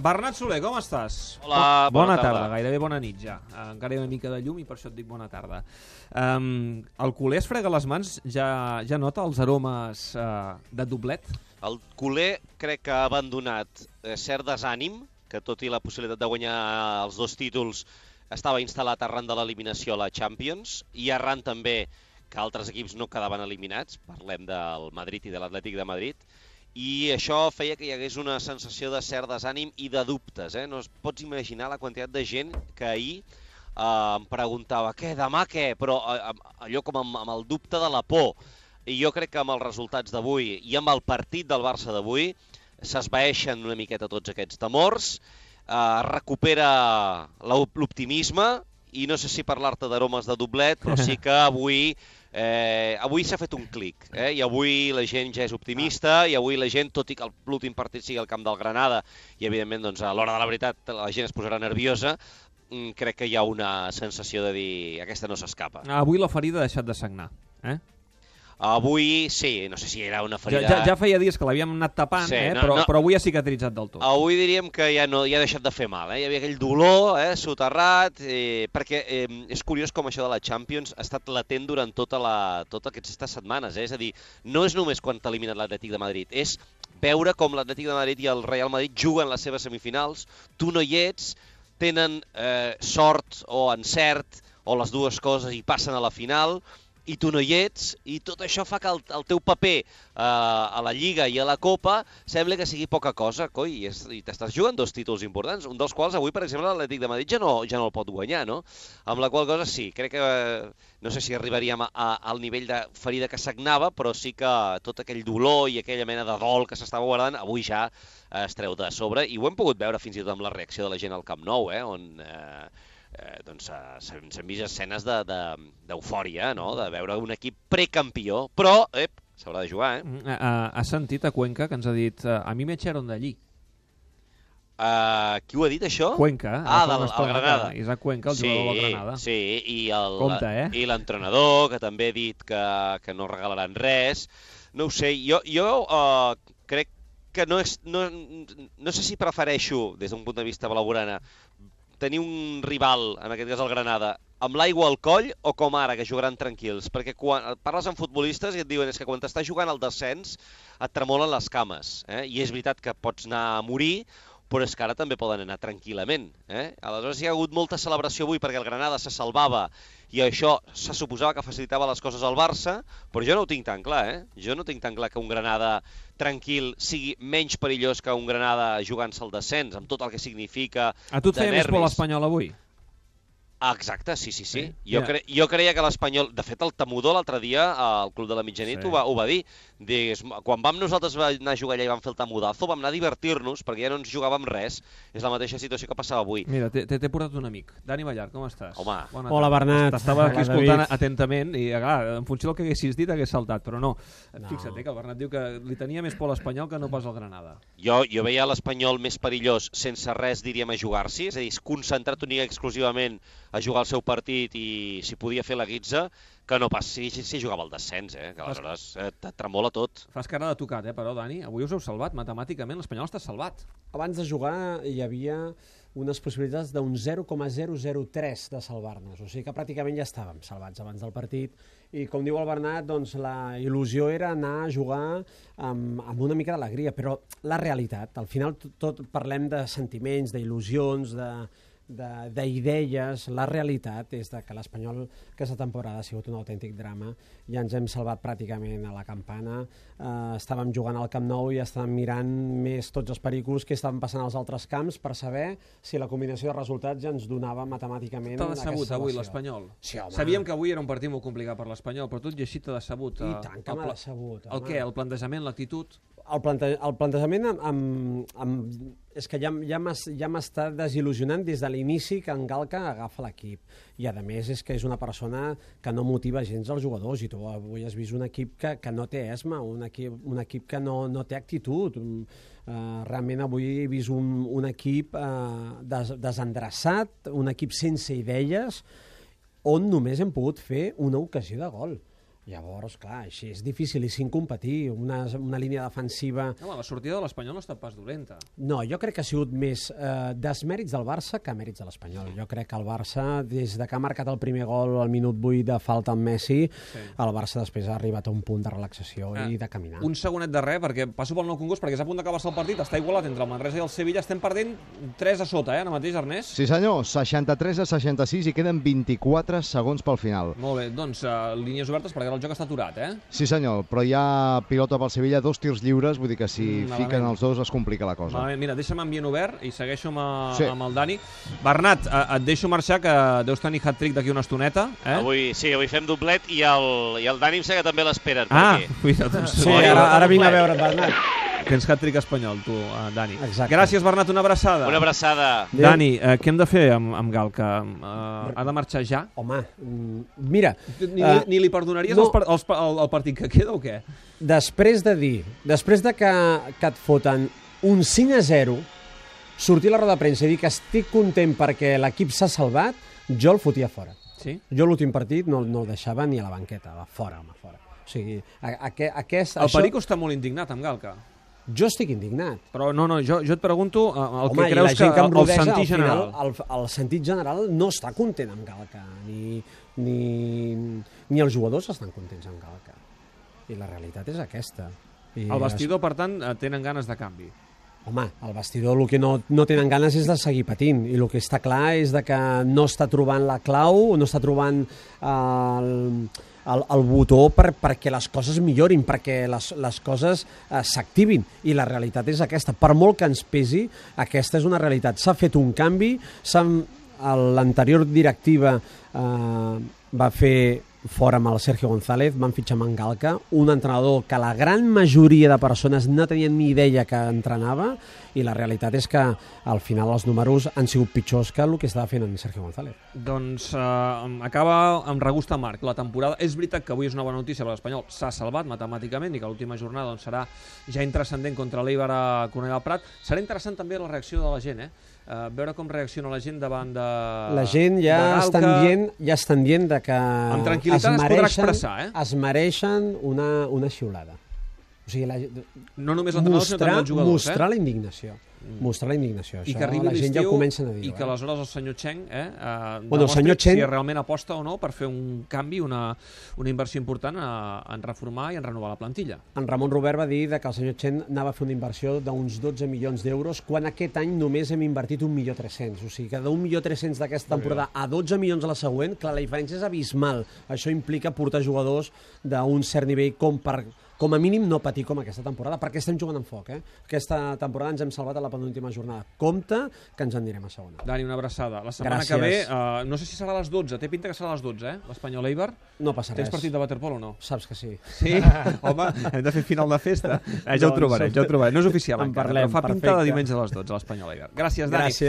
Bernat Soler, com estàs? Hola, bona, bona tarda. tarda. gairebé bona nit ja. Uh, encara hi ha una mica de llum i per això et dic bona tarda. Um, el culer es frega les mans, ja, ja nota els aromes uh, de doblet? El culer crec que ha abandonat eh, cert desànim, que tot i la possibilitat de guanyar els dos títols estava instal·lat arran de l'eliminació a la Champions i arran també que altres equips no quedaven eliminats, parlem del Madrid i de l'Atlètic de Madrid, i això feia que hi hagués una sensació de cert desànim i de dubtes. Eh? No es pots imaginar la quantitat de gent que ahir eh, em preguntava què, demà què? Però eh, allò com amb, amb el dubte de la por. I jo crec que amb els resultats d'avui i amb el partit del Barça d'avui s'esvaeixen una miqueta tots aquests temors, eh, recupera l'optimisme i no sé si parlar-te d'aromes de doblet, però sí que avui Eh, avui s'ha fet un clic, eh? i avui la gent ja és optimista, i avui la gent, tot i que l'últim partit sigui al camp del Granada, i evidentment doncs, a l'hora de la veritat la gent es posarà nerviosa, mm, crec que hi ha una sensació de dir aquesta no s'escapa. Avui la ferida ha deixat de sagnar. Eh? Avui, sí, no sé si era una ferida... Ja, ja, ja feia dies que l'havíem anat tapant, Sí, eh? no, però, no. però avui ha cicatritzat del tot. Avui diríem que ja, no, ja ha deixat de fer mal, eh? hi havia aquell dolor eh, soterrat, eh, perquè eh, és curiós com això de la Champions ha estat latent durant tota la, totes aquestes setmanes, eh? és a dir, no és només quan t'ha eliminat l'Atlètic de Madrid, és veure com l'Atlètic de Madrid i el Real Madrid juguen les seves semifinals, tu no hi ets, tenen eh, sort o encert, o les dues coses i passen a la final, i tu no hi ets, i tot això fa que el, el teu paper eh, a la Lliga i a la Copa sembla que sigui poca cosa, coi, i, i t'estàs jugant dos títols importants, un dels quals avui, per exemple, l'Atlètic de Madrid ja no, ja no el pot guanyar, no? Amb la qual cosa sí, crec que eh, no sé si arribaríem a, a, al nivell de ferida que sagnava, però sí que tot aquell dolor i aquella mena de dol que s'estava guardant, avui ja es treu de sobre, i ho hem pogut veure fins i tot amb la reacció de la gent al Camp Nou, eh, on... Eh, eh, doncs eh, s'han vist escenes d'eufòria, de, d'eufòria, no? de veure un equip precampió, però ep, s'haurà de jugar, eh? Mm, eh, eh, Has sentit a Cuenca que ens ha dit eh, a mi me echaron de allí. Uh, qui ho ha dit, això? Cuenca. eh, Ah, del estona el Granada. Isaac Cuenca, el sí, jugador del Granada. Sí, i el- Compte, eh? i l'entrenador, que també ha dit que, que no regalaran res. No ho sé, jo, jo uh, crec que no, és, no, no sé si prefereixo, des d'un punt de vista blaugrana, tenir un rival, en aquest cas el Granada, amb l'aigua al coll o com ara, que jugaran tranquils? Perquè quan parles amb futbolistes i et diuen és que quan t'estàs jugant al descens et tremolen les cames, eh? i és veritat que pots anar a morir, però és que ara també poden anar tranquil·lament. Eh? Aleshores hi ha hagut molta celebració avui perquè el Granada se salvava i això se suposava que facilitava les coses al Barça, però jo no ho tinc tan clar, eh? Jo no tinc tan clar que un Granada tranquil sigui menys perillós que un Granada jugant-se al descens, amb tot el que significa A tu et feia més por l'Espanyol avui? Ah, exacte, sí, sí, sí. Sí, Jo, mira. cre jo creia que l'Espanyol... De fet, el Tamudó l'altre dia al Club de la Mitjanit Sí. ho, va, ho va dir. Digues, quan vam nosaltres anar a jugar allà i vam fer el Tamudazo, vam anar a divertir-nos perquè ja no ens jugàvem res. És la mateixa situació que passava avui. Mira, t'he portat un amic. Dani Ballar, com estàs? Home. Bona Hola, tarda. Bernat. T'estava aquí Hola, escoltant David. atentament i, clar, en funció del que haguessis dit hagués saltat, però no. No. Fixa't, eh, que el Bernat diu que li tenia més por l'Espanyol que no pas el Granada. Jo, jo veia l'Espanyol més perillós sense res, diríem, a jugar-s'hi, és a dir, concentrat únic i exclusivament a jugar el seu partit i si podia fer la guitza, que no pas si, si, si jugava al descens, eh? que aleshores eh, et tremola tot. Fas cara de tocat, eh, però, Dani? Avui us heu salvat matemàticament. L'Espanyol està salvat. Abans de jugar hi havia unes possibilitats d'un 0,003 de salvar-nos, o sigui que pràcticament ja estàvem salvats abans del partit i com diu el Bernat, doncs la il·lusió era anar a jugar amb, amb una mica d'alegria, però la realitat, al final tot, tot parlem de sentiments, d'il·lusions, de, de- d'idees, la realitat és de que l'Espanyol aquesta temporada ha sigut un autèntic drama, ja ens hem salvat pràcticament a la campana, eh, estàvem jugant al Camp Nou i estàvem mirant més tots els pericos que estaven passant als altres camps per saber si la combinació de resultats ja ens donava matemàticament T'ha decebut avui l'Espanyol? Sí, home. Sabíem que avui era un partit molt complicat per l'Espanyol, però tot i així t'ha decebut. I eh, tant que el m'ha decebut, El home. què? El plantejament, l'actitud? El, plante el plantejament amb, amb, amb, és que ja, ja m'està desil·lusionant des de l'inici que en Galca agafa l'equip. I a més és que és una persona que no motiva gens els jugadors i tu avui has vist un equip que, que no té esma, un equip, un equip que no, no té actitud. Uh, realment avui he vist un, un equip uh, des, desendreçat, un equip sense idees, on només hem pogut fer una ocasió de gol. Llavors, clar, així és dificilíssim competir. Una, una línia defensiva... Home, la sortida de l'Espanyol no ha estat pas dolenta. No, jo crec que ha sigut més eh, desmèrits del Barça que mèrits de l'Espanyol. Jo crec que el Barça, des de que ha marcat el primer gol al minut 8 de falta amb Messi, sí. el Barça després ha arribat a un punt de relaxació Ah, i de caminar. Un segonet de res, perquè passo pel nou congost, perquè és a punt d'acabar-se el partit, està igualat entre el Manresa i el Sevilla, estem perdent 3 a sota, eh, ara mateix, Ernest? Sí senyor, 63 a 66 i queden 24 segons pel final. Molt bé, doncs uh, línies obertes perquè ara el joc està aturat, eh? Sí senyor, però hi ha pilota pel Sevilla, dos tirs lliures, vull dir que si Mm, fiquen els dos es complica la cosa. Malament, mira, deixa'm ambient obert i segueixo amb, uh, Sí. amb el Dani. Bernat, uh, et deixo marxar, que deus tenir hat-trick d'aquí una estoneta, eh? Avui, sí, avui fem doblet i el, i el Dani em sembla que també l'esperen per Ah, aquí. mira, doncs, Sí, ara, ara vinc a complet. veure, Bernat. Tens hat-trick espanyol, tu, uh, Dani. Exacte. Gràcies, Bernat, una abraçada. Una abraçada. Adéu. Dani, uh, què hem de fer amb, amb Galca? Uh, ha de marxar ja? Home, mm, mira, Ni, eh, ni li perdonaries no. els, par- els, pa- el, el partit que queda o què? després de dir, després de que, que et foten un 5 a 0, sortir a la roda de premsa i dir que estic content perquè l'equip s'ha salvat, jo el fotia fora. Sí? Jo l'últim partit no, no el deixava ni a la banqueta, va fora, home, fora. O sigui, a, a, a, aquest, El això, Perico està molt indignat amb Galca. Jo estic indignat. Però no, no, jo, jo et pregunto uh, el Home, que creus que, em el sentit al final, general. el, el sentit general no està content amb Galca, ni, ni, ni els jugadors estan contents amb Galca. I la realitat és aquesta. I El vestidor, per tant, eh, tenen ganes de canvi. Home, el vestidor el que no, no tenen ganes és de seguir patint i el que està clar és de que no està trobant la clau, no està trobant eh, el, el, el botó per, perquè les coses millorin, perquè les, les coses eh, s'activin i la realitat és aquesta. Per molt que ens pesi, aquesta és una realitat. S'ha fet un canvi, l'anterior directiva eh, va fer fora amb el Sergio González, van fitxar Mangalca, un entrenador que la gran majoria de persones no tenien ni idea que entrenava i la realitat és que al final els números han sigut pitjors que el que estava fent en Sergio González. Doncs eh, acaba amb regust amarg la temporada. És veritat que avui és una bona notícia per l'Espanyol. S'ha salvat matemàticament i que l'última jornada doncs, serà ja intrascendent contra l'Eibar a Cornellà del Prat. Serà interessant també la reacció de la gent, eh? Uh, veure com reacciona la gent davant de... La gent ja estan dient, ja estan dient de que Amb tranquil·litat es podrà expressar, eh? es mereixen una, una xiulada. O sigui, la, No només l'entrenador, sinó també els jugadors, mostrar eh? la indignació. Mostrar la indignació. I Això que arribi la gent ja ho comencen a dir. i que aleshores el senyor Cheng eh, uh, Bueno, el senyor Chen- si realment aposta o no per fer un canvi, una, una inversió important a, en reformar i en renovar la plantilla. En Ramon Robert va dir de que el senyor Chen anava a fer una inversió d'uns 12 milions d'euros quan aquest any només hem invertit 1.300.000. O sigui que d'un milió 300 d'aquesta temporada a 12 milions a la següent, clar, la diferència és abismal. Això implica portar jugadors d'un cert nivell com per com a mínim no patir com aquesta temporada, perquè estem jugant amb foc. Eh? Aquesta temporada ens hem salvat a la penúltima jornada. Compte que ens en direm a segona. Dani, una abraçada. La setmana Gràcies. que ve, uh, no sé si serà a les 12, té pinta que serà a les 12, eh? L'Espanyol Eibar. No passa Tens res. partit de waterpolo o no? Saps que sí. Sí? Home, hem de fer final de festa. Eh, ja ho Doncs, trobaré, ja ho trobaré. No és oficial en encara, parlem, però fa pinta perfecte. de diumenge a les 12, a l'Espanyol Eibar. Gràcies, Dani. Gràcies.